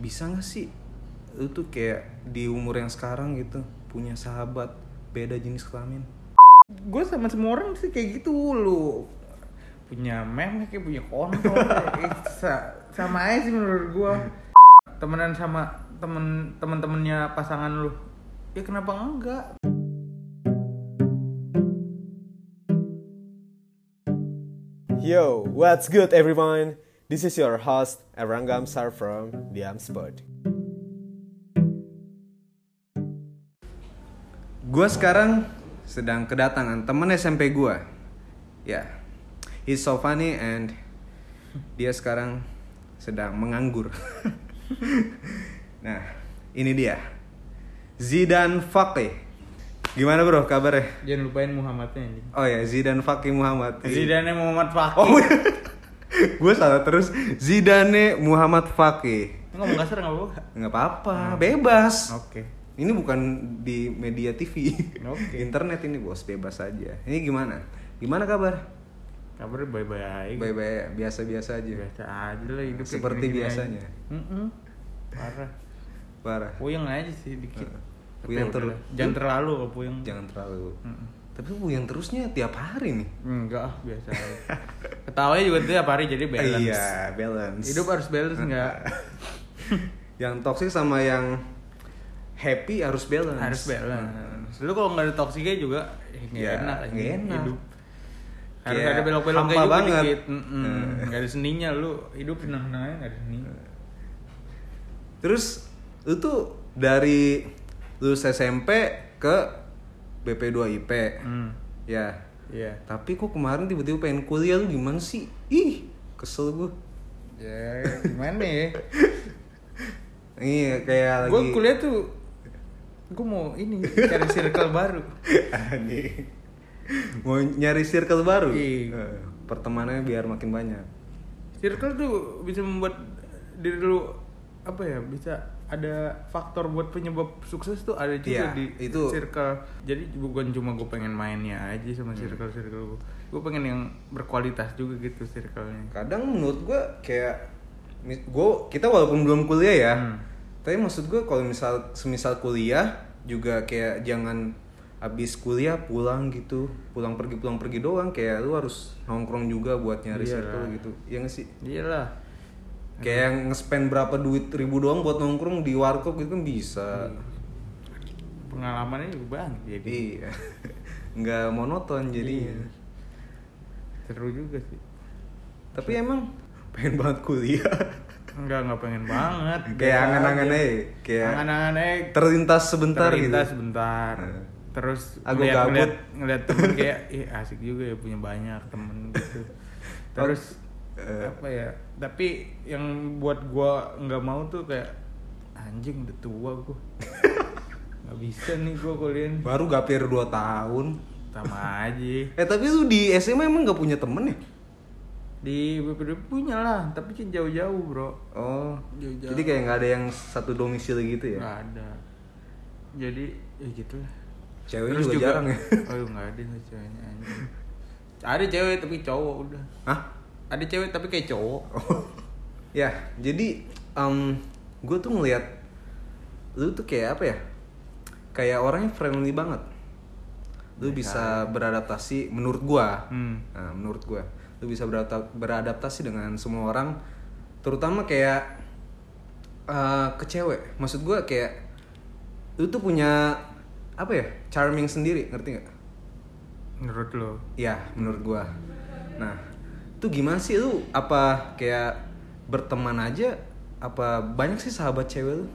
bisa nggak sih lu tuh kayak di umur yang sekarang gitu punya sahabat beda jenis kelamin? Gue sama semua orang sih kayak gitu lu punya meme kayak punya kontol kayak sa- sama aja sih menurut gue temenan sama temen temen-temennya pasangan lu. Ya kenapa enggak? Yo, what's good everyone? This is your host Erangam Sar from The Amspot. Gua sekarang sedang kedatangan temen SMP gua. Ya, he's so funny and dia sekarang sedang menganggur. nah, ini dia. Zidan Fakih. Gimana bro kabarnya? jangan lupain Muhammadnya ini Oh ya, Zidan Fakih Muhammad. Zidane Muhammad Fakih Oh, gue salah terus. Zidane Muhammad Fakih. ngomong kasar nggak apa-apa Nggak apa-apa, bebas. oke Ini bukan di media TV. Oke. Internet ini bos, bebas aja. Ini gimana? Gimana kabar? kabarnya baik-baik Bye-bye, biasa-biasa aja. biasa aja lah hidup Seperti gini-gini biasanya. aja. Parah Parah. puyeng aja sih dikit Tapi Puyeng udahlah. jangan terlalu puyeng Jangan terlalu. Mm-mm. Tapi yang terusnya tiap hari nih. enggak biasa ketawanya juga tiap hari jadi balance Iya, balance. hidup harus balance enggak yang toxic sama yang happy harus balance. harus balance lu kalau nggak ada toksiknya juga eh, nggak Ya, enak nggak enak. hidup harus Kayak ada belok-beloknya hampa juga banget. dikit. Eh. nggak ada seninya lu hidup senang-senang aja nggak ada seni Terus lu tuh dari lulus SMP ke BP2 IP. hmm. Ya. iya Tapi kok kemarin tiba-tiba pengen kuliah lu gimana sih? Ih, kesel gue. ya gimana ya Iya, kayak lagi gue kuliah tuh gue mau ini cari circle baru Aneh. Mau nyari circle baru? Iya. Eh, Pertemanannya biar makin banyak. circle tuh bisa membuat diri lu apa ya bisa ada faktor buat penyebab sukses tuh ada juga Iya, di itu- circle jadi bukan cuma gue pengen mainnya aja sama Hmm. circle circle gue gue pengen yang berkualitas juga gitu circle-nya Kadang menurut gue kayak gue kita walaupun belum kuliah ya, Hmm. tapi maksud gue kalau misal semisal kuliah juga kayak jangan habis kuliah pulang gitu, pulang pergi pulang pergi doang kayak lu harus nongkrong juga buat nyari Iya circle gitu. Iya gak sih? iyalah Kayak yang nge-spend berapa duit ribu doang buat nongkrong di warkop gitu kan bisa. pengalamannya juga banyak jadi Iya. Nggak monoton jadinya. Iya. seru juga sih Tapi emang pengen banget kuliah. Enggak, enggak pengen banget. Kayak angan-angan aja. aja, kayak angan-angan aja Terlintas sebentar terlintas gitu. sebentar. Nah. Terus Aku ngeliat, gabut. ngeliat, ngeliat temen kayak, ih asik juga ya punya banyak temen gitu. Terus Eh. apa ya? Tapi yang buat gua nggak mau tuh kayak anjing udah tua gua. Gak bisa nih gua kuliah. Baru gapir 2 tahun. sama aja. Eh tapi lu di SMA emang gak punya temen ya? Di BPD punya lah, tapi kan jauh-jauh bro. Oh, Jauh-jauh. jadi kayak nggak ada yang satu domisili gitu ya? Nggak ada. Jadi ya gitu lah. Cewek juga, jarang ya? Oh nggak ada ceweknya anjing. Ada cewek tapi cowok udah. Hah? Ada cewek tapi kayak cowok. Ya, jadi um, gue tuh ngeliat lu tuh kayak apa ya? Kayak orangnya friendly banget. Lu bisa beradaptasi menurut gua. Hmm. Nah, menurut gua, lu bisa beradapta- beradaptasi dengan semua orang, terutama kayak eh, ke cewek. Maksud gua kayak lu tuh punya apa ya? Charming sendiri, ngerti nggak? Menurut lo? Iya, menurut gua. Nah, itu gimana sih lu? Apa kayak berteman aja? Apa banyak sih sahabat cewek lu?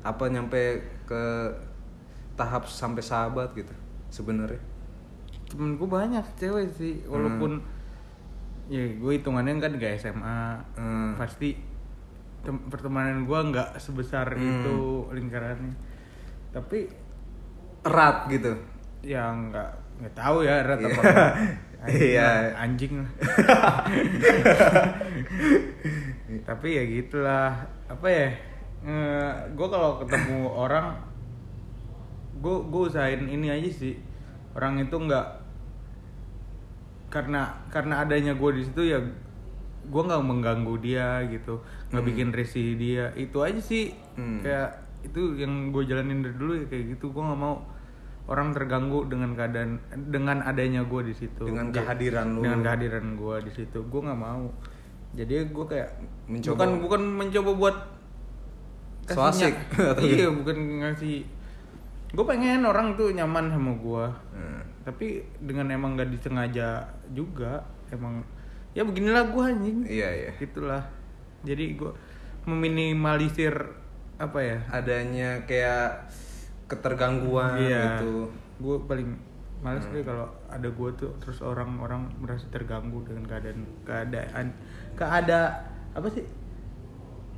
Apa nyampe ke tahap sampai sahabat gitu sebenarnya? Temen gue banyak cewek sih, walaupun ya gue hitungannya kan gak SMA, Hmm. pasti tem- pertemanan gue nggak sebesar Hmm. itu lingkarannya. Tapi Erat gitu. ya nggak nggak tahu ya erat apa Iya. Anjing lah, tapi ya gitulah. Apa ya? Gue kalau ketemu orang gue gue usahain ini aja sih. Orang itu nggak karena karena adanya gue di situ ya gue nggak mengganggu dia gitu. Nggak bikin risih dia. Itu aja sih. Hmm. kayak itu yang gue jalanin dari dulu ya kayak gitu. Gue nggak mau orang terganggu dengan keadaan dengan adanya gue di situ. Dengan kehadiran lu. dengan kehadiran gue di situ. Gue nggak mau. Jadi gue kayak Mencoba- bukan bukan mencoba buat kasih iya bukan ngasih. Gue pengen orang tuh nyaman sama gue Hmm. tapi dengan emang gak disengaja juga emang ya beginilah gue anjing. Iya iya. Gitulah jadi gue meminimalisir apa ya? Adanya kayak ketergangguan Iya. gitu. Gue paling males deh kalau ada gue tuh terus orang-orang merasa terganggu dengan keadaan keadaan keada apa sih?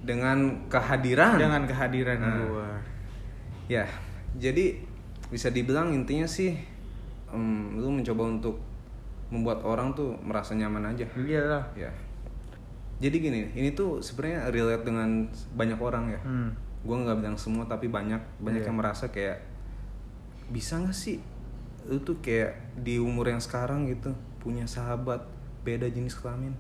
Dengan kehadiran. Dengan kehadiran Hmm. gue ya jadi bisa dibilang intinya sih em, lu mencoba untuk membuat orang tuh merasa nyaman aja. Iyalah. Ya. Jadi gini ini tuh sebenarnya relate dengan banyak orang ya. Hmm. Gue nggak bilang semua tapi banyak banyak Iya. yang merasa kayak bisa nggak sih lu tuh kayak di umur yang sekarang gitu punya sahabat beda jenis kelamin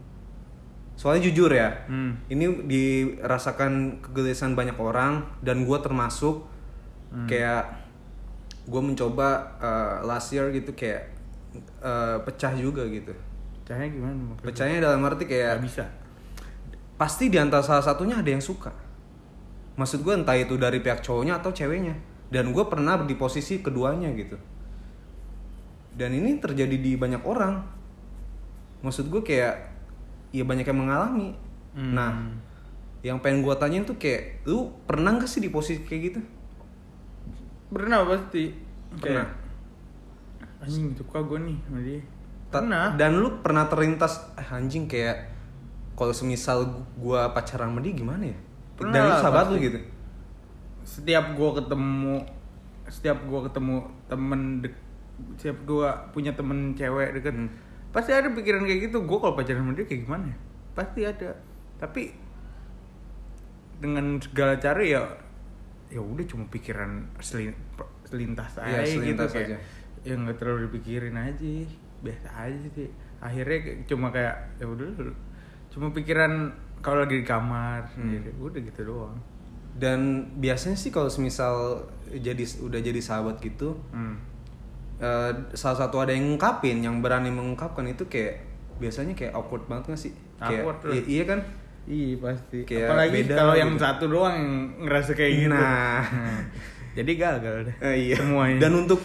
soalnya jujur ya Hmm. ini dirasakan kegelisahan banyak orang dan gue termasuk Hmm. kayak gue mencoba uh, last year gitu kayak uh, pecah juga gitu caranya gimana pecahnya dalam arti kayak Nggak bisa pasti di antara salah satunya ada yang suka maksud gue entah itu dari pihak cowoknya atau ceweknya. Dan gue pernah di posisi keduanya gitu. Dan ini terjadi di banyak orang. Maksud gue kayak ya banyak yang mengalami. Hmm. nah yang pengen gue tanyain tuh kayak lu pernah gak sih di posisi kayak gitu? Pernah pasti. Pernah. Kayak, anjing suka gue nih sama dia. Pernah. dan lu pernah terlintas "Ah, anjing kayak kalau semisal gue pacaran sama dia gimana ya Pernah lu lah, sahabat lu gitu? Setiap gua ketemu setiap gua ketemu temen dek setiap gua punya temen cewek deket Hmm. pasti ada pikiran kayak gitu. Gua kalau pacaran sama dia kayak gimana ya? Pasti ada. Tapi dengan segala cara ya ya udah cuma pikiran selin, selintas aja Iya, selintas gitu kayak aja. ya nggak terlalu dipikirin aja biasa aja sih. Akhirnya kayak- cuma kayak ya udah cuma pikiran kalau lagi di kamar Hmm. sendiri udah gitu doang Dan biasanya sih kalau semisal jadi udah jadi sahabat gitu, hmm. eh, salah satu ada yang ngungkapin, yang berani mengungkapkan itu kayak biasanya kayak awkward banget gak sih? Kayak, Awkward iya kan? Iya pasti. Kayak Apalagi kalau gitu. yang satu doang yang ngerasa kayak gitu. Nah. Hmm. Jadi gagal deh. Eh, iya. Semuanya. Dan untuk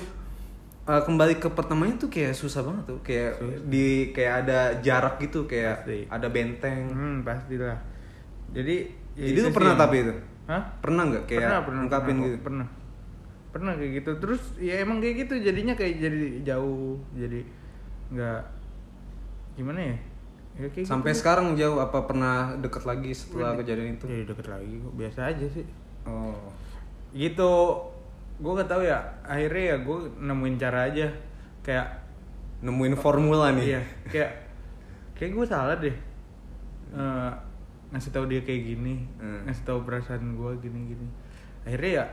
eh, kembali ke pertamanya tuh kayak susah banget tuh, kayak Susah. di kayak ada jarak gitu, kayak Pasti. ada benteng. hmm, pastilah. Jadi ya Jadi itu pernah yang- tapi itu? Hah? Pernah nggak kayak pernah, pernah, ngungkapin pernah, gitu? Pernah. Pernah kayak gitu. Terus ya emang kayak gitu jadinya kayak jadi jauh, jadi nggak gimana ya? Ya, kayak Sampai gitu. sekarang jauh apa pernah deket lagi setelah kejadian itu? Jadi deket lagi biasa aja sih. Oh. gitu gue gak tahu ya akhirnya ya gue nemuin cara aja kayak Nemuin formula nih. iya kayak kayak gue salah deh Eh, ngasih tahu dia kayak gini Hmm. ngasih tahu perasaan gue gini gini akhirnya ya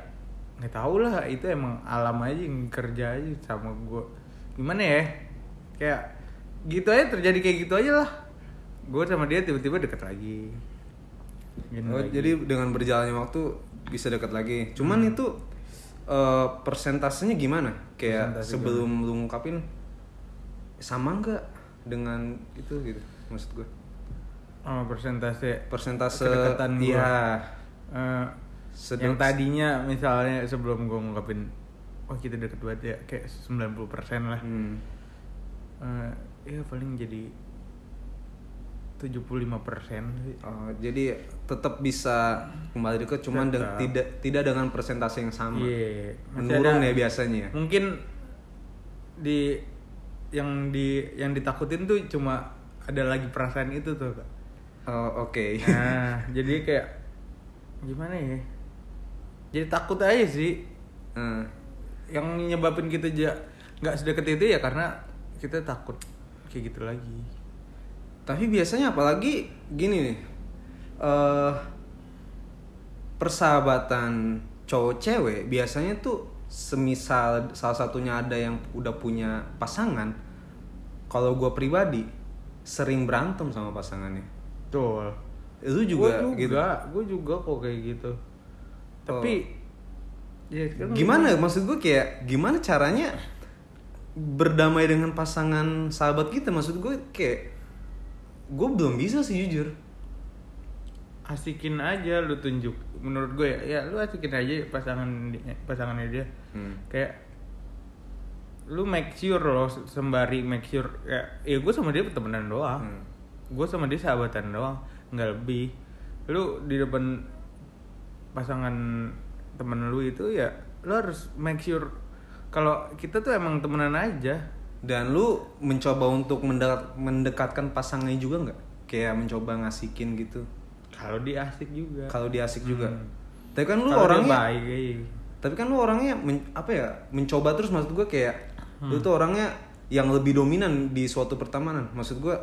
nggak tahu lah itu emang alam aja yang kerja aja sama gue gimana ya kayak gitu aja terjadi kayak gitu aja lah gue sama dia tiba-tiba deket lagi Gini Oh, lagi. jadi dengan berjalannya waktu bisa dekat lagi. Cuman itu eh, persentasenya gimana? Kayak Persentase sebelum lu ngungkapin sama nggak dengan itu gitu maksud gue. oh, persentase Persentase Kedekatan gua. Iya. Eh, Sedek- yang tadinya misalnya sebelum gue ngungkapin wah kita deket banget ya kayak 90% lah Hmm. Eh, ya paling jadi 75% sih Oh, jadi tetap bisa kembali dekat cuman de- tidak tidak dengan persentase yang sama. Masih Menurun ada- ya biasanya. mungkin di yang di yang ditakutin tuh cuma ada lagi perasaan itu tuh kak Oh, oke. nah jadi kayak gimana ya jadi takut aja sih Eh, yang nyebabin kita nggak sedekat itu ya karena kita takut kayak gitu lagi Tapi biasanya apalagi gini nih. Eh persahabatan cowok cewek biasanya tuh semisal salah satunya ada yang udah punya pasangan, kalau gue pribadi sering berantem sama pasangannya. Betul. Lu juga, Gua gitu. juga, gue juga kok kayak gitu. Tapi ya kan Gimana maksud gue kayak gimana caranya berdamai dengan pasangan sahabat kita maksud gue kayak gue belum bisa sih jujur. Asikin aja lu tunjuk menurut gue ya, ya lu asikin aja pasangan di- pasangannya dia Hmm. kayak lu make sure loh sembari make sure ya, ya gue sama dia temenan doang Hmm. gue sama dia sahabatan doang nggak lebih lu di depan pasangan temen lu itu ya lu harus make sure kalau kita tuh emang temenan aja Dan lu mencoba untuk mendekat, mendekatkan pasangannya juga nggak? Kayak mencoba ngasikin gitu. Kalau dia asik juga Kalau dia asik juga. Hmm. Tapi kan lu dia orangnya baik iya. Tapi kan lu orangnya men- apa ya? Mencoba terus maksud gue kayak Hmm. lu tuh orangnya yang lebih dominan di suatu pertemanan. Maksud gue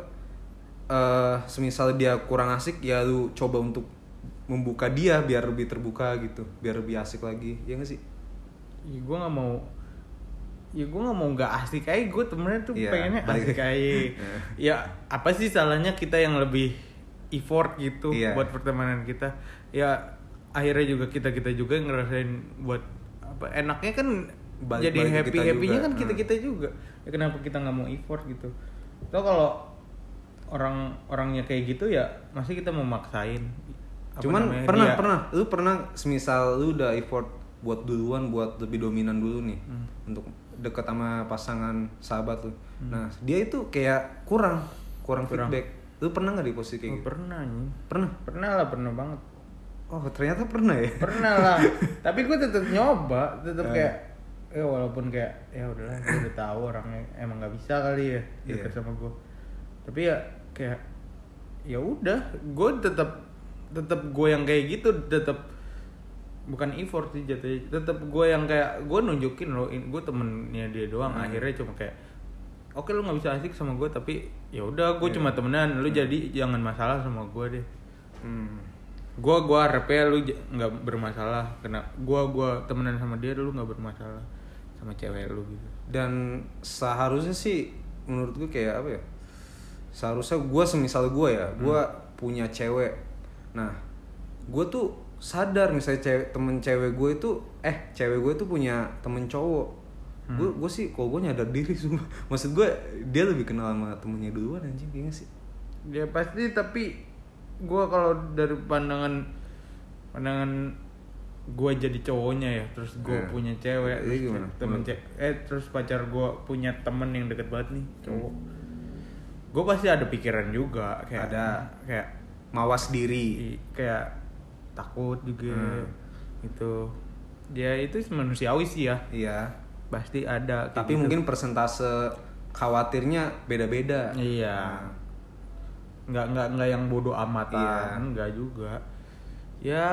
eh semisal dia kurang asik ya lu coba untuk membuka dia biar lebih terbuka gitu, biar lebih asik lagi. Ya gak sih? ya gue nggak mau ya gue nggak mau nggak asik aja gue temennya tuh Iya, pengennya balik- asik aja ya apa sih salahnya kita yang lebih effort gitu Iya. buat pertemanan kita ya akhirnya juga kita kita juga ngerasain buat apa enaknya kan Balik- jadi balik happy happynya kan kita Hmm. kita juga ya kenapa kita nggak mau effort gitu Tau kalau orang orangnya kayak gitu ya masih kita mau maksain Apa Cuman namanya, pernah dia- pernah lu pernah semisal lu udah effort buat duluan buat lebih dominan dulu nih Hmm. untuk deket sama pasangan sahabat lu. Nah, dia itu kayak kurang kurang, Kurang. feedback. Lu pernah nggak di posisi kayak Oh, gitu? pernah anjing. Pernah. pernah lah pernah banget Oh, ternyata pernah ya. pernah lah tapi gue tetap nyoba tetap Eh. kayak ya walaupun kayak ya udahlah gue udah tahu orangnya emang nggak bisa kali ya Iya. sama gue tapi ya kayak ya udah gue tetap tetap gue yang kayak gitu tetap bukan effort sih jatuhnya tetap gue yang kayak gue nunjukin loh gue temennya dia doang Hmm. akhirnya cuma kayak oke lu nggak bisa asik sama gue tapi ya udah gue Iya. cuma temenan lu jadi jangan masalah sama gue deh Hmm. gua gua harapnya lu nggak bermasalah kena gua gua temenan sama dia lu nggak bermasalah sama cewek lu gitu Dan seharusnya sih menurut gue kayak apa ya? Seharusnya gue semisal gue ya, gue punya cewek. Nah, gue tuh sadar misalnya cewek temen cewek gue itu eh cewek gue tuh punya temen cowok. Gue gue sih kalau gue nyadar diri sumpah. Maksud gue dia lebih kenal sama temennya duluan anjing kayaknya sih. dia pasti tapi gua kalau dari pandangan pandangan gua jadi cowoknya ya terus gua Eh, punya cewek ini terus gimana? temen cewek eh terus pacar gua punya temen yang deket banget nih cowok gua pasti ada pikiran juga kayak Ada. kayak Mawas diri. kayak takut juga Hmm. gitu dia itu manusiawi sih ya Iya. Pasti ada Tapi gitu. mungkin persentase khawatirnya beda-beda. iya Nah, nggak nggak nggak yang bodoh amatan Iya. nggak juga ya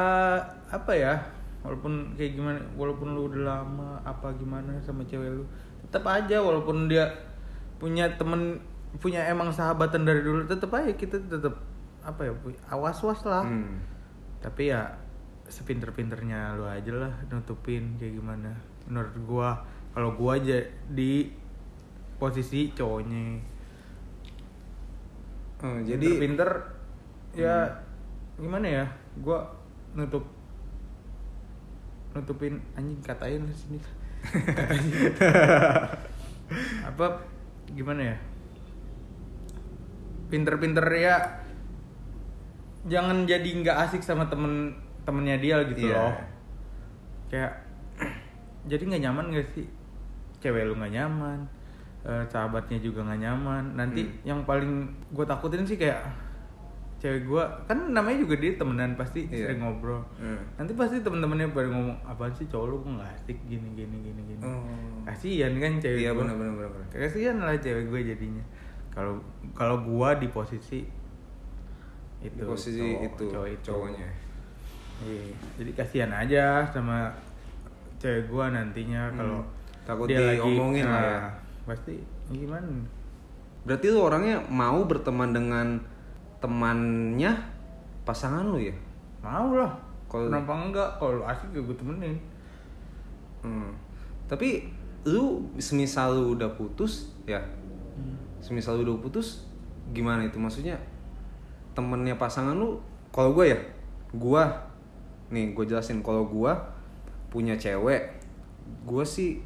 apa ya walaupun kayak gimana walaupun lu udah lama apa gimana sama cewek lu tetap aja walaupun dia punya temen punya emang sahabatan dari dulu tetap aja kita tetap apa ya awas was lah hmm. tapi ya sepinter-pinternya lu aja lah nutupin kayak gimana menurut gua kalau gua aja di posisi cowoknya. Oh, jadi pinter ya gimana ya? Gua nutup nutupin anjing katain sini. Apa gimana ya? Pinter-pinter ya jangan jadi nggak asik sama temen temennya dia gitu Iya. loh. Kayak jadi nggak nyaman gak sih cewek lu nggak nyaman eh, sahabatnya juga nggak nyaman nanti Hmm. yang paling gue takutin sih kayak cewek gue kan namanya juga dia temenan pasti Iya. sering ngobrol Hmm. nanti pasti temen-temennya pada ngomong apa sih cowok lu nggak asik gini gini gini gini Oh. kasihan kan cewek Iya gua. benar benar benar. benar. kasihan lah cewek gue jadinya kalau kalau gua di posisi itu Di posisi cowok- itu cowok itu. cowoknya. Iya, jadi kasihan aja sama cewek gua nantinya Hmm. Takut dia lagi- diomongin lah ya. nah, Pasti gimana? Berarti lu orangnya mau berteman dengan temannya pasangan lu ya? Mau lah. Kalau- Kenapa enggak? Kalau lu asik ya gue temenin. Hmm. Tapi lu semisal lu udah putus ya, Hmm. semisal lu udah putus gimana itu maksudnya? temennya pasangan lu kalau gue ya gue nih gue jelasin kalau gue punya cewek gue sih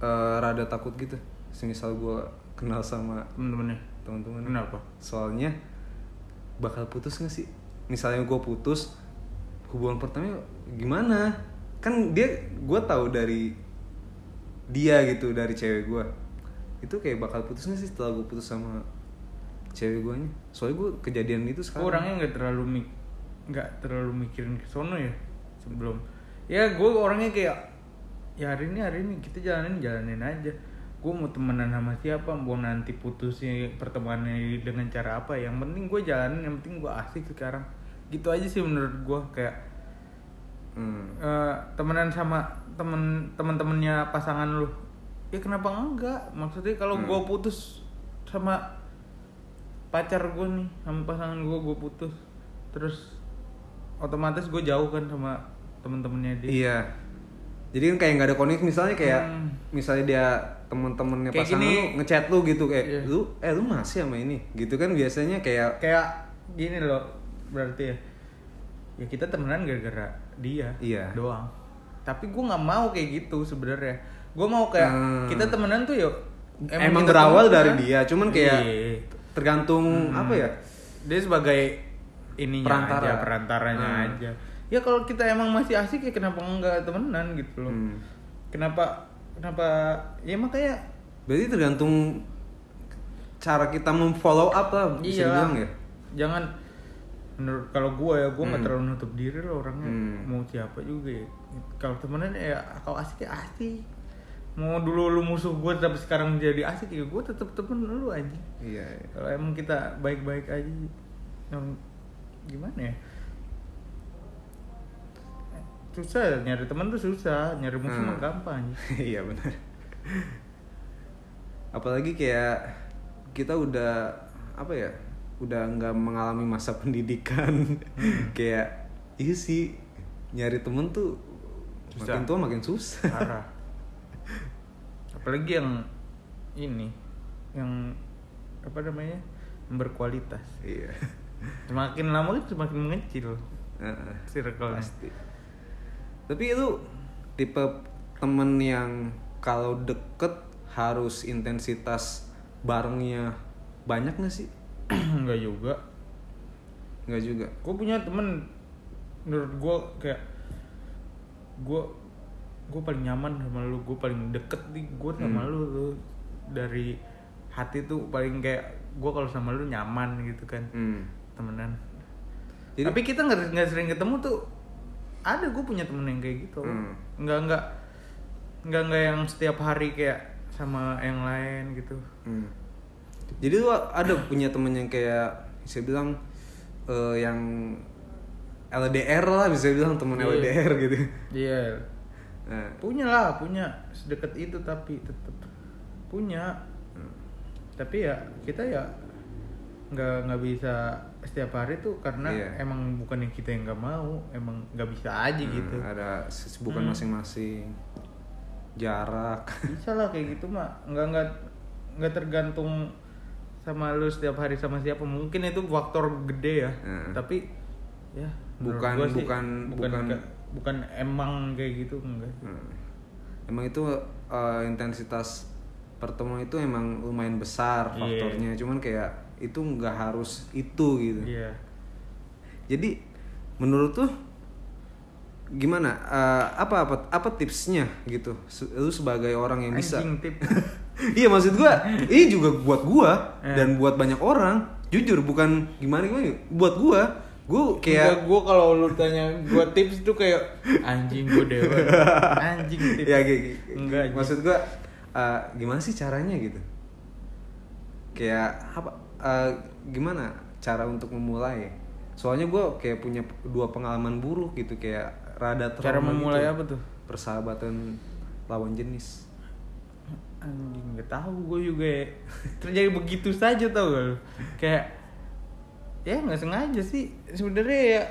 eh, rada takut gitu. Semisal gue kenal sama temen-temennya? teman-teman kenapa? Soalnya bakal putus gak sih? Misalnya gue putus hubungan pertama gimana? Kan dia gue tahu dari dia gitu dari cewek gue itu kayak bakal putus gak sih setelah gue putus sama cewek gue nya soalnya gue kejadian itu sekarang. orangnya nggak terlalu mik nggak terlalu mikirin ke sono ya sebelum. Ya gue orangnya kayak ya hari ini hari ini. Kita jalanin jalanin aja. Gue mau temenan sama siapa? Mau nanti putusnya pertemuannya dengan cara apa? Yang penting gue jalanin yang penting gue asik sekarang. Gitu aja sih menurut gue kayak Hmm. eh, temenan sama temen temen-temennya pasangan lu. Ya kenapa enggak? Maksudnya kalau Hmm. gue putus sama pacar gue nih sama pasangan gue gue putus. Terus otomatis gue jauh kan sama temen-temennya dia. Iya jadi kan kayak nggak ada koneksi misalnya kayak Hmm. misalnya dia temen-temennya Kayak pasangan gini. lu ngechat lu gitu kayak Iya. lu eh lu masih sama ini gitu kan biasanya kayak kayak gini loh berarti ya ya kita temenan gara-gara dia Iya. doang tapi gue nggak mau kayak gitu sebenarnya gue mau kayak Hmm. kita temenan tuh yuk emang, kita berawal temenan. dari dia cuman kayak Iya. tergantung Hmm. apa ya dia sebagai ininya Perantara. aja perantaranya Hmm. aja ya kalau kita emang masih asik ya kenapa enggak temenan gitu loh Hmm. kenapa kenapa ya makanya berarti tergantung cara kita memfollow up lah bisa iya dibilang ya jangan menurut kalau gue ya gue nggak Hmm. terlalu nutup diri loh orangnya Hmm. mau siapa juga ya kalau temenan ya kalau asik ya asik mau dulu lu musuh gue tapi sekarang jadi asik ya gue tetep temen lu aja iya iya. kalau emang kita baik-baik aja yang gimana ya susah nyari teman tuh susah nyari musuh Hmm. mah gampang. Iya benar apalagi kayak kita udah apa ya udah nggak mengalami masa pendidikan. Hmm. kayak iya sih nyari temen tuh Susah. makin tua makin susah. Parah. Apalagi yang ini yang apa namanya yang berkualitas. Iya. Semakin lama kan semakin mengecil Heeh. circle pasti tapi itu tipe temen yang kalau deket harus intensitas barengnya banyak gak sih? Enggak juga. Nggak juga? Gue punya temen menurut gue kayak gue gue paling nyaman sama lu gue paling deket nih gue sama Hmm. lu tuh. Dari hati tuh paling kayak gue kalau sama lu nyaman gitu kan hmm. temenan. Jadi- tapi kita nggak nggak sering ketemu tuh ada gue punya temen yang kayak gitu Hmm. nggak nggak nggak nggak yang setiap hari kayak sama yang lain gitu Hmm. Jadi lu ada punya temen yang kayak bisa bilang eh, yang LDR lah bisa bilang temen Iya. LDR gitu. iya Nah, punya lah punya sedekat itu tapi tetap punya Hmm. tapi ya kita ya nggak nggak bisa setiap hari tuh karena Iya. emang bukan yang kita yang nggak mau emang nggak bisa aja hmm, gitu ada kesibukan Hmm. masing-masing. Jarak. bisa lah kayak gitu mah nggak nggak nggak tergantung sama lu setiap hari sama siapa mungkin itu faktor gede ya Hmm. tapi ya Bukan- gua sih, bukan- bukan bukan- bukan emang kayak gitu enggak Hmm. Emang itu eh, intensitas pertemuan itu emang lumayan besar Iya. faktornya. Cuman kayak itu nggak harus itu gitu. iya Jadi menurut tuh gimana? Eh, apa apa apa tipsnya gitu? Lu sebagai orang yang bisa. anjing tip iya maksud gua, ini juga buat gua Eh. dan buat banyak orang. Jujur bukan gimana gimana, buat gua, gua kayak gue kalau lu tanya gue tips tuh kayak anjing gue dewa anjing tips ya kayak kayak- enggak anjing. maksud gua eh, gimana sih caranya gitu? Kayak apa? Eh, gimana cara untuk memulai? Soalnya gua kayak punya dua pengalaman buruk gitu kayak rada cara trauma memulai gitu. apa tuh Persahabatan lawan jenis. anjing nggak tahu gue juga ya. terjadi begitu saja tau gak kayak ya nggak sengaja sih sebenarnya ya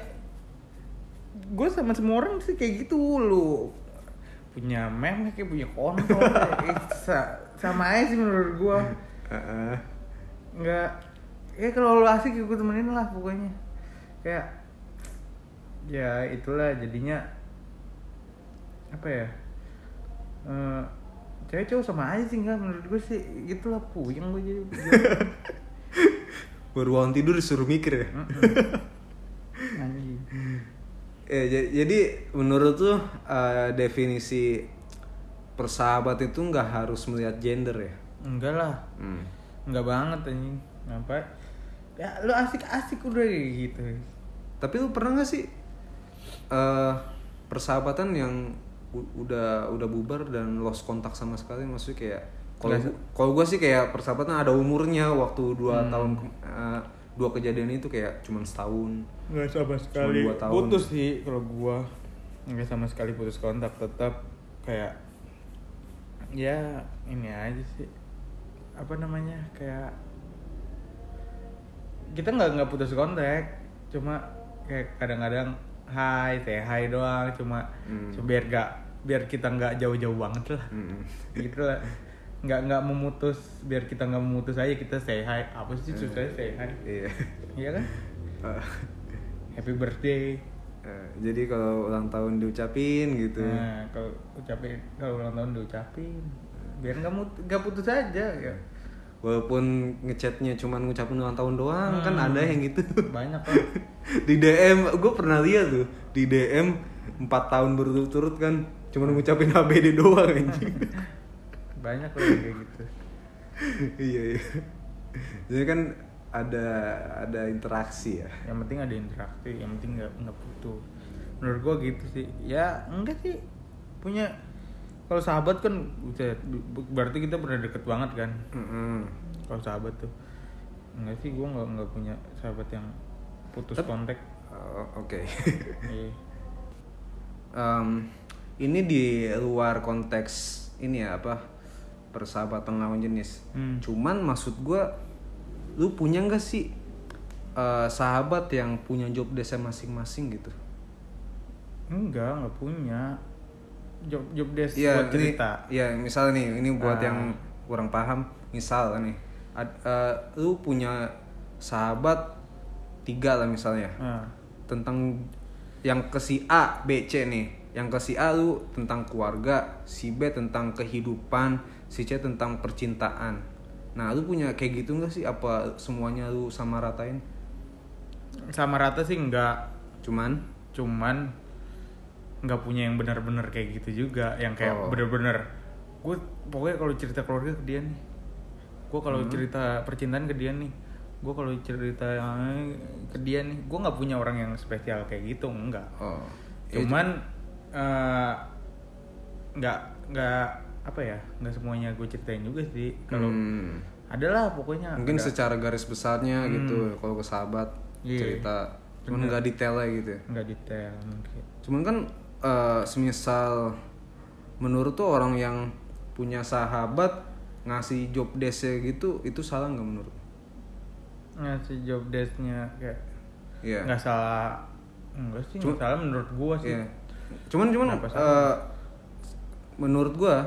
gue sama semua orang sih kayak gitu lu punya meme kayak punya kontol kayak sa- sama aja sih menurut gue. nggak. Ya kalau lu asik gue temenin lah pokoknya. Kayak ya itulah jadinya apa ya eh cewek cowok sama aja sih enggak menurut gue sih gitulah puyeng gue jadi. Baru bangun tidur disuruh mikir ya. Anjing. Eh, ja- jadi menurut tuh eh, definisi persahabat itu nggak harus melihat gender ya? Enggak lah. Hmm. Enggak banget anjing. Ngapain? Ya lu asik-asik udah kayak gitu. Tapi lu pernah nggak sih eh persahabatan yang udah udah bubar dan lost kontak sama sekali? Maksudnya kayak kalau Nggak gua- kalau gue sih kayak persahabatan ada umurnya waktu dua Hmm. tahun ke- eh, dua kejadian itu kayak cuman setahun. Nggak sama sekali. dua tahun. putus sih kalau gua. Nggak sama sekali putus kontak tetap kayak ya ini aja sih apa namanya kayak kita nggak nggak putus kontak cuma kayak kadang-kadang hai teh hai doang cuma Hmm. cuma biar gak biar kita nggak jauh-jauh banget lah. Mm-mm. gitu lah nggak nggak memutus biar kita nggak memutus aja kita say hi. Apa sih susahnya say hi? Iya. Iya kan? Eh, happy birthday. Eh, jadi kalau ulang tahun diucapin gitu. Nah kalau ucapin kalau ulang tahun diucapin biar nggak mut nggak putus aja ya. Walaupun ngechatnya cuman ngucapin ulang tahun doang kan Hmm. ada yang gitu. Banyak kan di DM gue pernah lihat tuh di DM 4 tahun berturut-turut kan cuman ngucapin HBD doang anjing. Banyak loh yang kayak gitu. Iya iya. Jadi kan ada ada interaksi ya. Yang penting ada interaksi yang penting nggak nggak putus. Menurut gua gitu sih. Ya enggak sih. Punya kalau sahabat kan berarti kita pernah deket banget kan? Mm-mm. kalau sahabat tuh. Enggak sih gua nggak nggak punya sahabat yang putus Tep- kontak. Oh, oke. Iya. Em, ini di luar konteks ini ya apa persahabatan lawan jenis. Hmm. cuman maksud gua lu punya nggak sih eh, sahabat yang punya job desk masing-masing gitu? Enggak nggak punya job job desk Iya, buat ini- cerita Iya, misalnya nih, ini buat Ah. yang kurang paham, misal nih, ad- eh, lu punya sahabat tiga lah misalnya, Ah. tentang yang ke si A, B, C nih, yang ke si A lu tentang keluarga, si B tentang kehidupan, si C tentang percintaan. Nah, lu punya kayak gitu nggak sih? Apa semuanya lu sama ratain? sama rata sih enggak Cuman, cuman nggak punya yang benar-benar kayak gitu juga yang kayak Oh. bener-bener gue pokoknya kalau cerita keluarga ke dia nih gue kalau Hmm. cerita percintaan ke dia nih gue kalau cerita ke dia nih gue nggak punya orang yang spesial kayak gitu enggak oh, ya, cuman eh, nggak nggak apa ya nggak semuanya gue ceritain juga sih kalau hmm, adalah pokoknya mungkin ada. secara garis besarnya Hmm. gitu, kalau ke sahabat Iya. cerita, cuman nggak detail gitu. ya. nggak detail mungkin Cuman kan eh, semisal menurut tuh orang yang punya sahabat ngasih job desk gitu itu salah nggak menurut? ngasih job desknya kayak Iya. nggak salah enggak sih Cuma- salah menurut gua sih Iya. Cuman cuman eh, menurut gua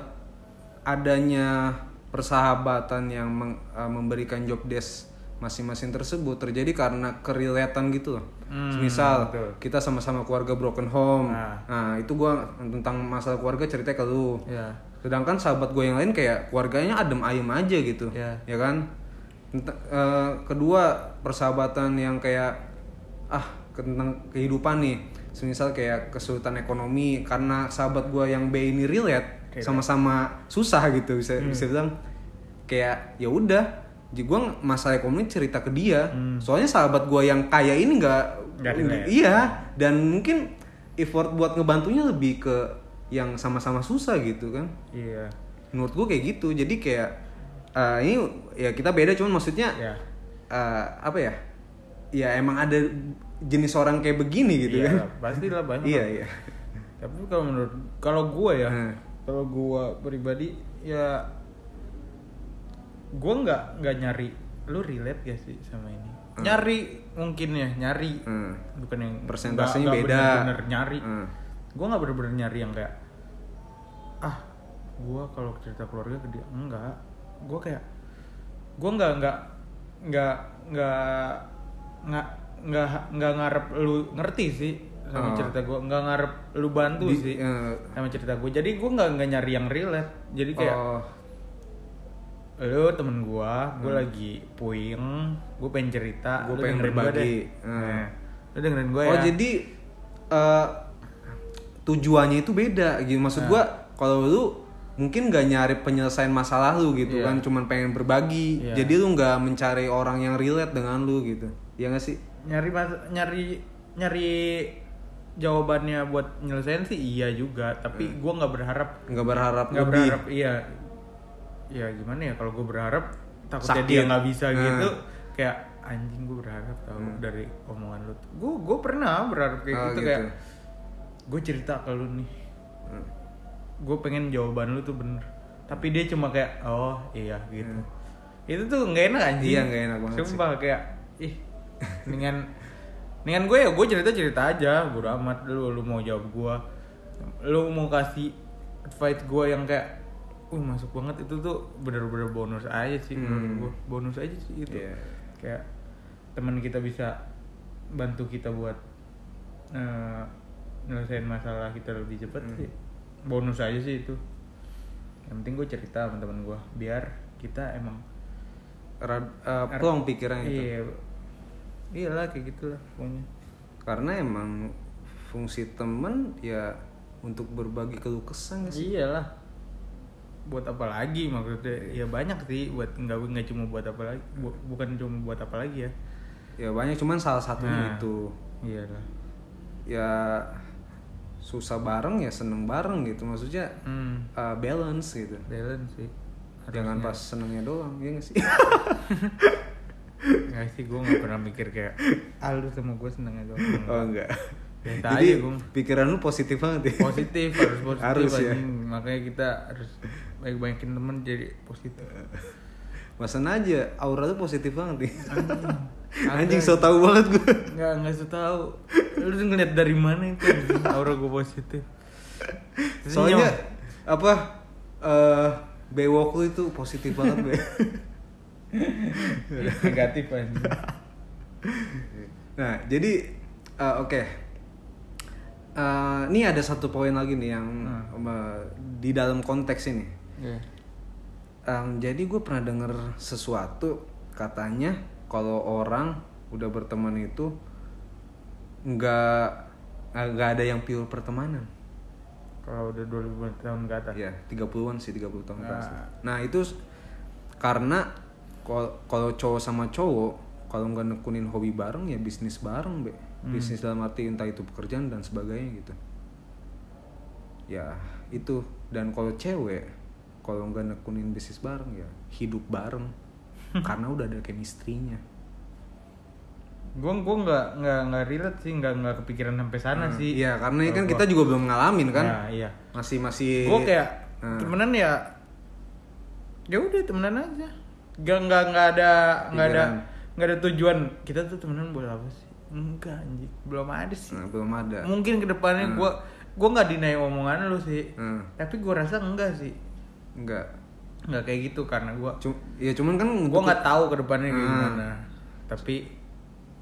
adanya persahabatan yang meng- eh, memberikan job desk masing-masing tersebut terjadi karena kerelatan gitu loh. Hmm, Misal betul. kita sama-sama keluarga broken home. Nah. Nah, itu gua tentang masalah keluarga cerita ke lu. ya Sedangkan sahabat gue yang lain kayak keluarganya adem ayem aja gitu, Iya. ya kan? Ent- eh, kedua persahabatan yang kayak ah tentang kehidupan nih, semisal kayak kesulitan ekonomi karena sahabat gue yang B ini relate Relate. sama-sama susah gitu bisa Hmm. bisa bilang kayak ya udah, jadi gue masalah ekonomi cerita ke dia, Hmm. soalnya sahabat gue yang kaya ini nggak iya. Dan mungkin effort buat ngebantunya lebih ke yang sama-sama susah gitu kan. Iya. Menurut gue kayak gitu. Jadi kayak eh, ini ya kita beda cuman maksudnya ya eh, apa ya? Ya emang ada jenis orang kayak begini gitu iya kan. pasti lah banyak iya iya. Tapi kalau menurut kalau gua ya Hmm. kalau gua pribadi ya gua nggak nggak nyari lu relate gak sih sama ini? Nyari mungkin ya nyari. Hmm. bukan yang Persentasenya nggak- nggak beda. bener-bener nyari. Hmm. gue nggak bener-bener nyari yang kayak ah gue kalau cerita keluarga ke dia enggak. Gue kayak gue nggak nggak nggak nggak nggak nggak nggak ngarep lu ngerti sih sama Oh. cerita gue nggak ngarep lu bantu Di- sih eh, sama cerita gue jadi gue nggak nggak nyari yang relate. Jadi kayak oh, lu temen gue gue lagi puing gue pengen cerita Gua lu pengen gua berbagi. deh. Hmm. Nah, lu dengerin gue oh ya jadi eh, tujuannya itu beda gitu maksud Nah. gua kalau lu mungkin gak nyari penyelesaian masalah lu gitu Iya. kan cuman pengen berbagi Iya. jadi lu nggak mencari orang yang relate dengan lu gitu ya gak sih nyari nyari nyari jawabannya buat nyelesain sih iya juga tapi gue nggak berharap nggak berharap nggak Hmm. berharap iya ya gimana ya kalau gue berharap takutnya Sakit. dia nggak bisa Hmm. gitu kayak anjing gue berharap tau dari omongan lu gue gue pernah berharap kayak Oh, gitu, gitu. kayak gue cerita ke lu nih Hmm. gue pengen jawaban lu tuh bener tapi dia cuma kayak oh iya gitu Hmm. itu tuh nggak enak anjing Iya, nggak enak banget sih. sumpah kayak ih dengan dengan gue ya gue cerita cerita aja bodo amat lu lu mau jawab gue lu mau kasih advice gue yang kayak uh masuk banget. Itu tuh bener-bener bonus aja sih menurut Hmm. gue bonus aja sih itu. Iya. kayak teman kita bisa bantu kita buat eh, nyelesain masalah kita lebih cepat Hmm. sih. Bonus aja sih itu. Yang penting gue cerita sama teman gue biar kita emang Rad, eh, plong pikirannya itu. iya. Iyalah kayak gitulah pokoknya. Karena emang fungsi temen ya untuk berbagi keluh kesah sih? Iyalah buat apa lagi maksudnya? Ya banyak sih buat nggak nggak cuma buat apa lagi bu- bukan cuma buat apa lagi ya. Ya banyak cuman salah satunya Nah. itu. iyalah ya susah bareng ya seneng bareng gitu maksudnya hmm. uh, balance gitu. Balance sih jangan Harusnya. pas senengnya doang ya nggak sih? Nggak sih, gue gak pernah mikir kayak Ah lu sama gue seneng aja oh enggak Biasa jadi aja pikiran lu positif banget ya? Positif, harus positif Harus ya. Makanya kita harus baik-baikin temen jadi positif. Masan aja aura lu positif banget nih Anjing. anjing so tau banget gue Nggak, nggak usah tahu Lu tuh ngeliat dari mana itu aura gue positif. Soalnya Senyum. apa eh bewok lu itu positif banget be. Negatif anjing. Nah, jadi eh, oke. Eh, ini ada satu poin lagi nih yang Hmm. eh, di dalam konteks ini. Iya. Em, jadi gue pernah denger sesuatu katanya kalau orang udah berteman itu nggak eh, nggak ada yang pure pertemanan. Kalau udah 2000 tahun ke atas Ya, 30-an sih, 30 tahun ke atas. Nah. Nah, itu karena kal- kalau cowok sama cowok kalau nggak nekunin hobi bareng ya bisnis bareng, Be. Hmm. Bisnis dalam arti entah itu pekerjaan dan sebagainya gitu. Ya, itu. Dan kalau cewek kalau nggak nekunin bisnis bareng ya hidup bareng. karena udah ada chemistry-nya. Gue gue nggak nggak nggak relate sih nggak nggak kepikiran sampai sana sih Iya, karena ini kan kita juga belum ngalamin kan. Ya, iya Masih masih gue kayak Nah. temenan ya ya udah temenan aja gak nggak nggak ada nggak ada. Nggak ada tujuan. Kita tuh temenan buat apa sih? Enggak anjing. Belum ada sih. Nah, belum ada. mungkin ke depannya gue gue nggak dinai omongan lu sih. Hmm, tapi gue rasa enggak sih. Enggak. nggak kayak gitu karena gue Cum- ya cuman kan gue nggak tahu ke depannya Hmm. gimana. Tapi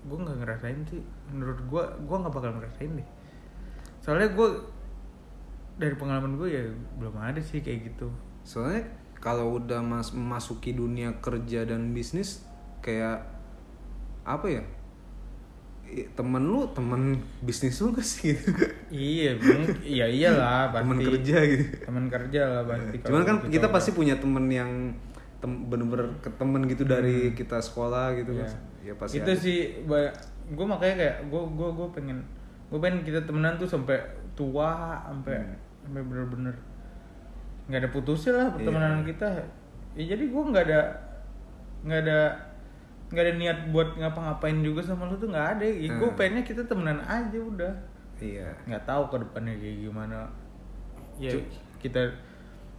gue nggak ngerasain sih. Menurut gue gue nggak bakal ngerasain deh. Soalnya gue dari pengalaman gue ya belum ada sih kayak gitu. Soalnya kalau udah mas memasuki dunia kerja dan bisnis kayak apa ya? I- Temen lu temen bisnis lu gak sih gitu? iya iya iyalah pasti temen kerja gitu. teman kerja lah pasti Cuman kan kita udah- pasti punya temen yang tem- bener-bener ke temen gitu dari kita sekolah gitu Iya. kan. Ya pasti itu ada. sih gue makanya kayak gue gue gue pengen gue pengen kita temenan tuh sampai tua sampai Hmm. sampai bener-bener nggak ada putusnya lah pertemanan Iya. kita ya jadi gue nggak ada nggak ada nggak ada niat buat ngapa-ngapain juga sama lu tuh nggak ada ya, gue Hmm. pengennya kita temenan aja udah Iya. nggak tahu ke depannya kayak gimana ya Cu- kita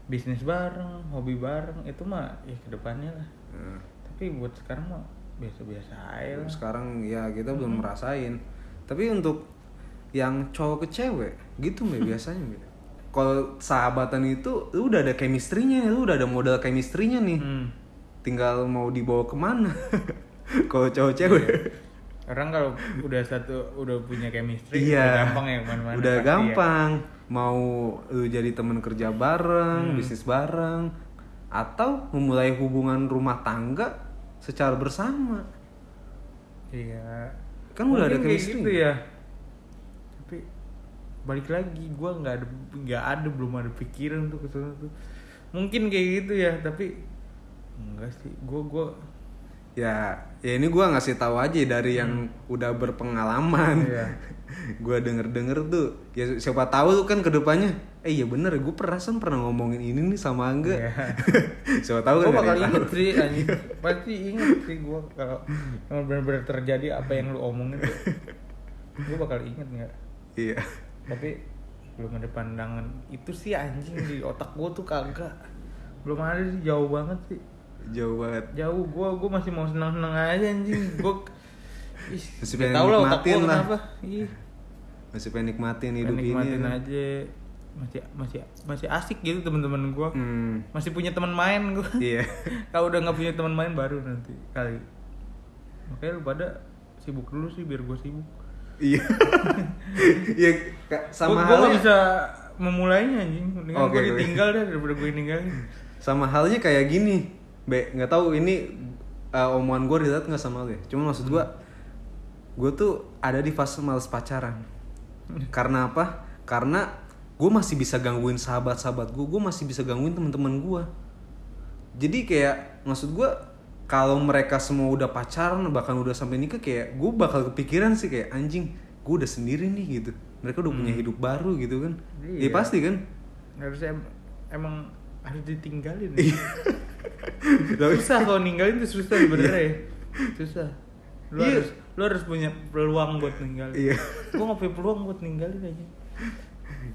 bisnis bareng hobi bareng itu mah ya ke depannya lah Nah, tapi buat sekarang mah biasa-biasa aja lah sekarang ya kita belum merasain. Tapi untuk yang cowok ke cewek gitu Mbak biasanya Mbak. Kalau sahabatan itu lu udah ada chemistry-nya, lu udah ada modal chemistry-nya nih. Hmm. Tinggal mau dibawa ke mana. kalau cowok cewek Orang kalau udah satu udah punya chemistry iya udah gampang ya ke mana-mana. udah ya. gampang mau lu jadi teman kerja bareng Hmm. bisnis bareng atau memulai hubungan rumah tangga secara bersama Iya. Kan udah ada Mungkin chemistry. gitu ya. Tapi balik lagi gua nggak ada nggak ada belum ada pikiran tuh ke sana tuh. Mungkin kayak gitu ya, tapi enggak sih. Gua gua ya ya ini gua ngasih tahu aja dari yang udah berpengalaman Hmm. Iya. gua denger denger tuh ya siapa tahu tuh kan ke depannya eh iya bener gue perasaan pernah ngomongin ini nih sama Angga Iya. siapa tahu kan bakal ada yang inget sih. Pasti inget sih gua kalau benar-benar terjadi apa yang lu omongin. Gua bakal inget nggak? iya tapi belum ada pandangan itu sih anjing di otak gue tuh kagak belum ada sih jauh banget sih jauh banget. Jauh gue gue masih mau senang senang aja anjing. Gue Masih Gak pengen lah otak nikmatin lah. Ih, masih pengen nikmatin hidup pengen nikmatin ini. aja. Masih masih masih asik gitu teman-teman gue hmm, masih punya teman main gue iya. Kalau udah nggak punya teman main baru nanti kali. Makanya lu pada sibuk dulu sih biar gue sibuk. Iya. Iya sama gue halnya bisa memulainya anjing. Dengan Oke, gue ditinggal deh daripada gue ninggalin. Sama halnya kayak gini be nggak tahu ini uh, omongan gue relate nggak sama lu ya? Cuma maksud gue gue tuh ada di fase males pacaran. Karena apa? Karena gue masih bisa gangguin sahabat-sahabat gue gue masih bisa gangguin teman-teman gue jadi kayak maksud gue kalau mereka semua udah pacaran bahkan udah sampai nikah kayak gue bakal kepikiran sih kayak anjing gue udah sendiri nih gitu. Mereka udah punya hidup baru gitu kan? Iya. ya pasti kan? Harusnya em- emang harus ditinggalin. Iya. Susah kalau ninggalin tuh susah sebenarnya ya. Susah. Lu Iya. harus lu harus punya peluang buat ninggalin. Iya. gua nggak punya peluang buat ninggalin aja.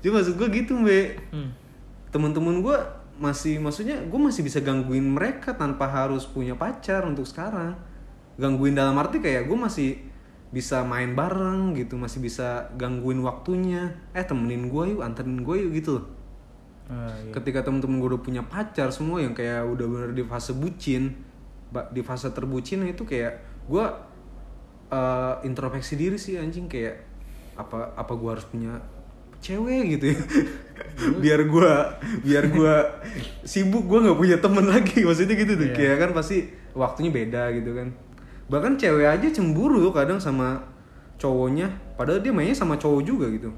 Cuma maksud gue gitu be hmm. temen-temen gue masih maksudnya gue masih bisa gangguin mereka tanpa harus punya pacar untuk sekarang. Gangguin dalam arti kayak gue masih bisa main bareng gitu masih bisa gangguin waktunya. Eh temenin gue yuk anterin gue yuk gitu loh Ah, iya. ketika temen-temen gue udah punya pacar semua yang kayak udah bener di fase bucin di fase terbucin itu kayak gue eh, introspeksi diri sih anjing kayak apa apa gue harus punya cewek gitu ya. Biar gue biar gue sibuk gue nggak punya temen lagi maksudnya gitu tuh. Iya. kayak kan pasti waktunya beda gitu kan. Bahkan cewek aja cemburu kadang sama cowoknya padahal dia mainnya sama cowok juga gitu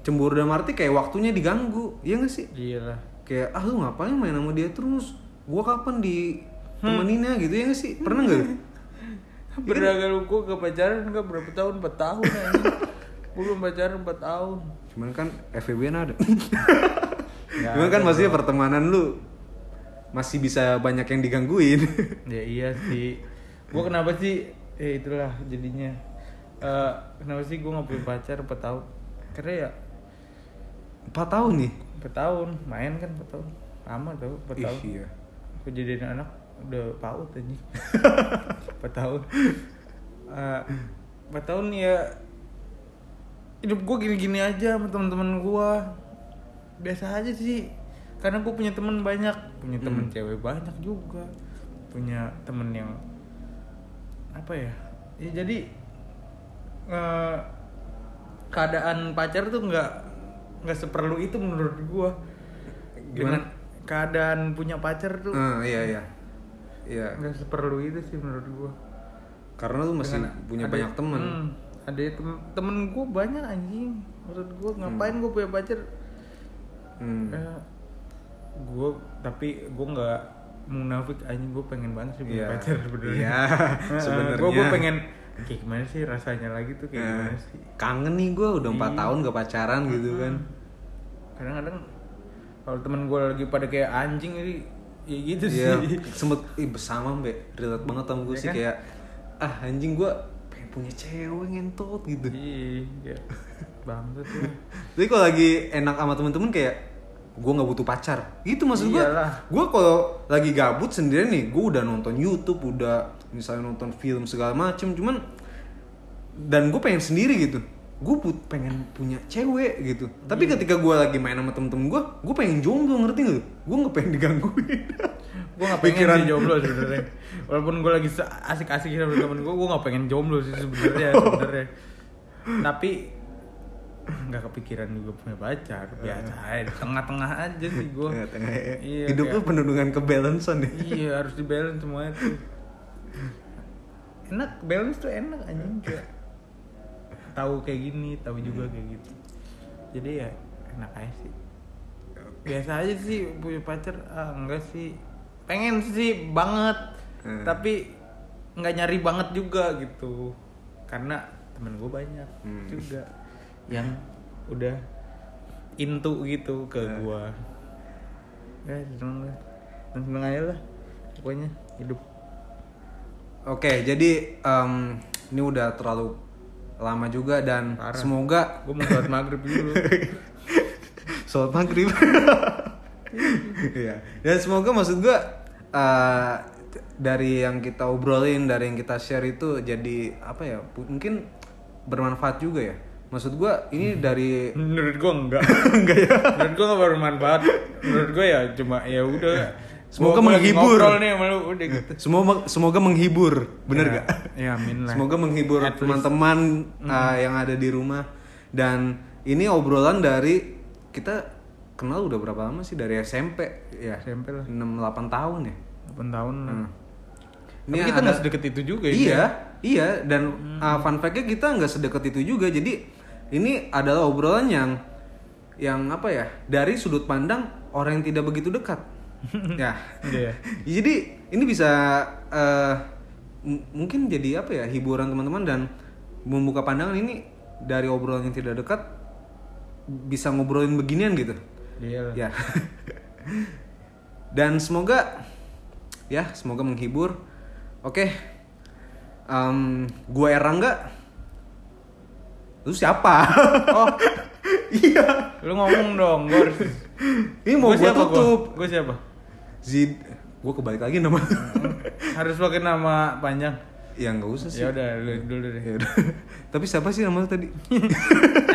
cemburu dalam arti kayak waktunya diganggu iya gak sih? Iya lah kayak ah lu ngapain main sama dia terus? Gua kapan di temeninnya gitu ya gak sih? Pernah lu? berdagang lu gua ke pacaran enggak berapa tahun? 4 tahun belum pacaran 4 tahun. Cuman kan FVB ada. Nggak cuman kan maksudnya pertemanan lu masih bisa banyak yang digangguin. Ya iya sih. Gua kenapa sih? Ya itulah jadinya. Eh, kenapa sih gua nggak punya pacar 4 tahun? Karena ya empat tahun nih? 4 tahun main kan 4 tahun. Lama tau 4 Ih, tahun. iya. kejadian anak udah paut aja 4 tahun. 4 tahun ya hidup gue gini-gini aja sama teman-teman gue biasa aja sih. Karena gue punya teman banyak. Punya temen cewek banyak juga. Punya temen yang apa ya? Ya jadi eh, keadaan pacar tuh nggak nggak seperlu itu menurut gua. Gimana? dengan keadaan punya pacar tuh Ah, iya iya. Iya. nggak seperlu itu sih menurut gua. Karena lu masih Dengan punya ada- banyak teman hmm, ada temen, temen gua banyak anjing. Menurut gua ngapain gua punya pacar? Hmm. ya, gua tapi gua nggak munafik anjing. Gua pengen banget sih punya Iya. pacar sebenarnya. Iya, Heeh, sebenarnya. gua gua pengen kayak gimana sih rasanya lagi tuh kayak Nah, gimana sih kangen nih gue udah empat Iya. tahun gak pacaran gitu kan kadang-kadang kalau temen gue lagi pada kayak anjing jadi ya gitu Iya, sih sempet ih, bersama mbak relate banget sama gue Iya sih kan? kayak ah anjing gue pengen punya cewek ngentot gitu. iya bangsa tuh Tapi kalau lagi enak sama temen-temen kayak gue nggak butuh pacar, gitu maksud gue. Gue kalau lagi gabut sendirian nih, gue udah nonton YouTube, udah misalnya nonton film segala macem, cuman dan gue pengen sendiri gitu. Gue pengen punya cewek gitu. Tapi ketika gue lagi main sama temen-temen gue, gue pengen jomblo ngerti gak? Gue nggak pengen digangguin. gue gak pengen Pikiran- sih jomblo sebenarnya walaupun gue lagi asik-asik sama temen gue gue gak pengen jomblo sih sebenarnya sebenarnya tapi nggak kepikiran juga punya pacar biasa aja di tengah-tengah aja sih gue Tengah-tengah ya. Iya, Hidup kayak- penuh dengan kebalancean ya. iya harus di balance semuanya tuh enak balance tuh enak anjing kayak tahu kayak gini tahu juga kayak gitu. Jadi ya enak aja sih. Biasa aja sih punya pacar ah, enggak sih. Pengen sih banget Hmm. tapi nggak nyari banget juga gitu. Karena temen gue banyak Hmm. juga yang udah into gitu ke Hmm. gua. Ya seneng lah. Seneng aja lah pokoknya hidup Oke, jadi em, ini udah terlalu lama juga dan Parah. semoga gue mau sholat maghrib dulu sholat maghrib. Iya. Dan semoga maksud gua eh, dari yang kita obrolin, dari yang kita share itu jadi apa ya? Mungkin bermanfaat juga ya. Maksud gua ini dari menurut gue enggak enggak ya. menurut gue gak bermanfaat menurut gue ya cuma ya udah Semoga Gua- menghibur. nih udah gitu Semoga semoga menghibur, bener Ya, gak? ya amin lah Semoga menghibur teman-teman uh, yang ada di rumah dan ini obrolan dari kita kenal udah berapa lama sih dari SMP ya SMP lah 6 8 tahun ya. 8 tahun lah Hmm. Tapi kita nggak sedekat itu juga ya Iya, iya dan uh, fun fact-nya kita nggak sedekat itu juga. Jadi ini adalah obrolan yang yang apa ya? Dari sudut pandang orang yang tidak begitu dekat. Ya. Iya. Jadi ini bisa m- mungkin jadi apa ya hiburan teman-teman dan membuka pandangan ini dari obrolan yang tidak dekat bisa ngobrolin beginian gitu. iya lah Ya. dan semoga ya semoga menghibur. Oke. Em, gua Erangga. Lu siapa? oh iya. lu ngomong dong gue harus Ini mau gua tutup. gue siapa Zid. Gua kebalik lagi nama. harus pakai nama panjang ya nggak usah sih. ya udah lu dulu deh Ya. Tapi siapa sih nama tadi?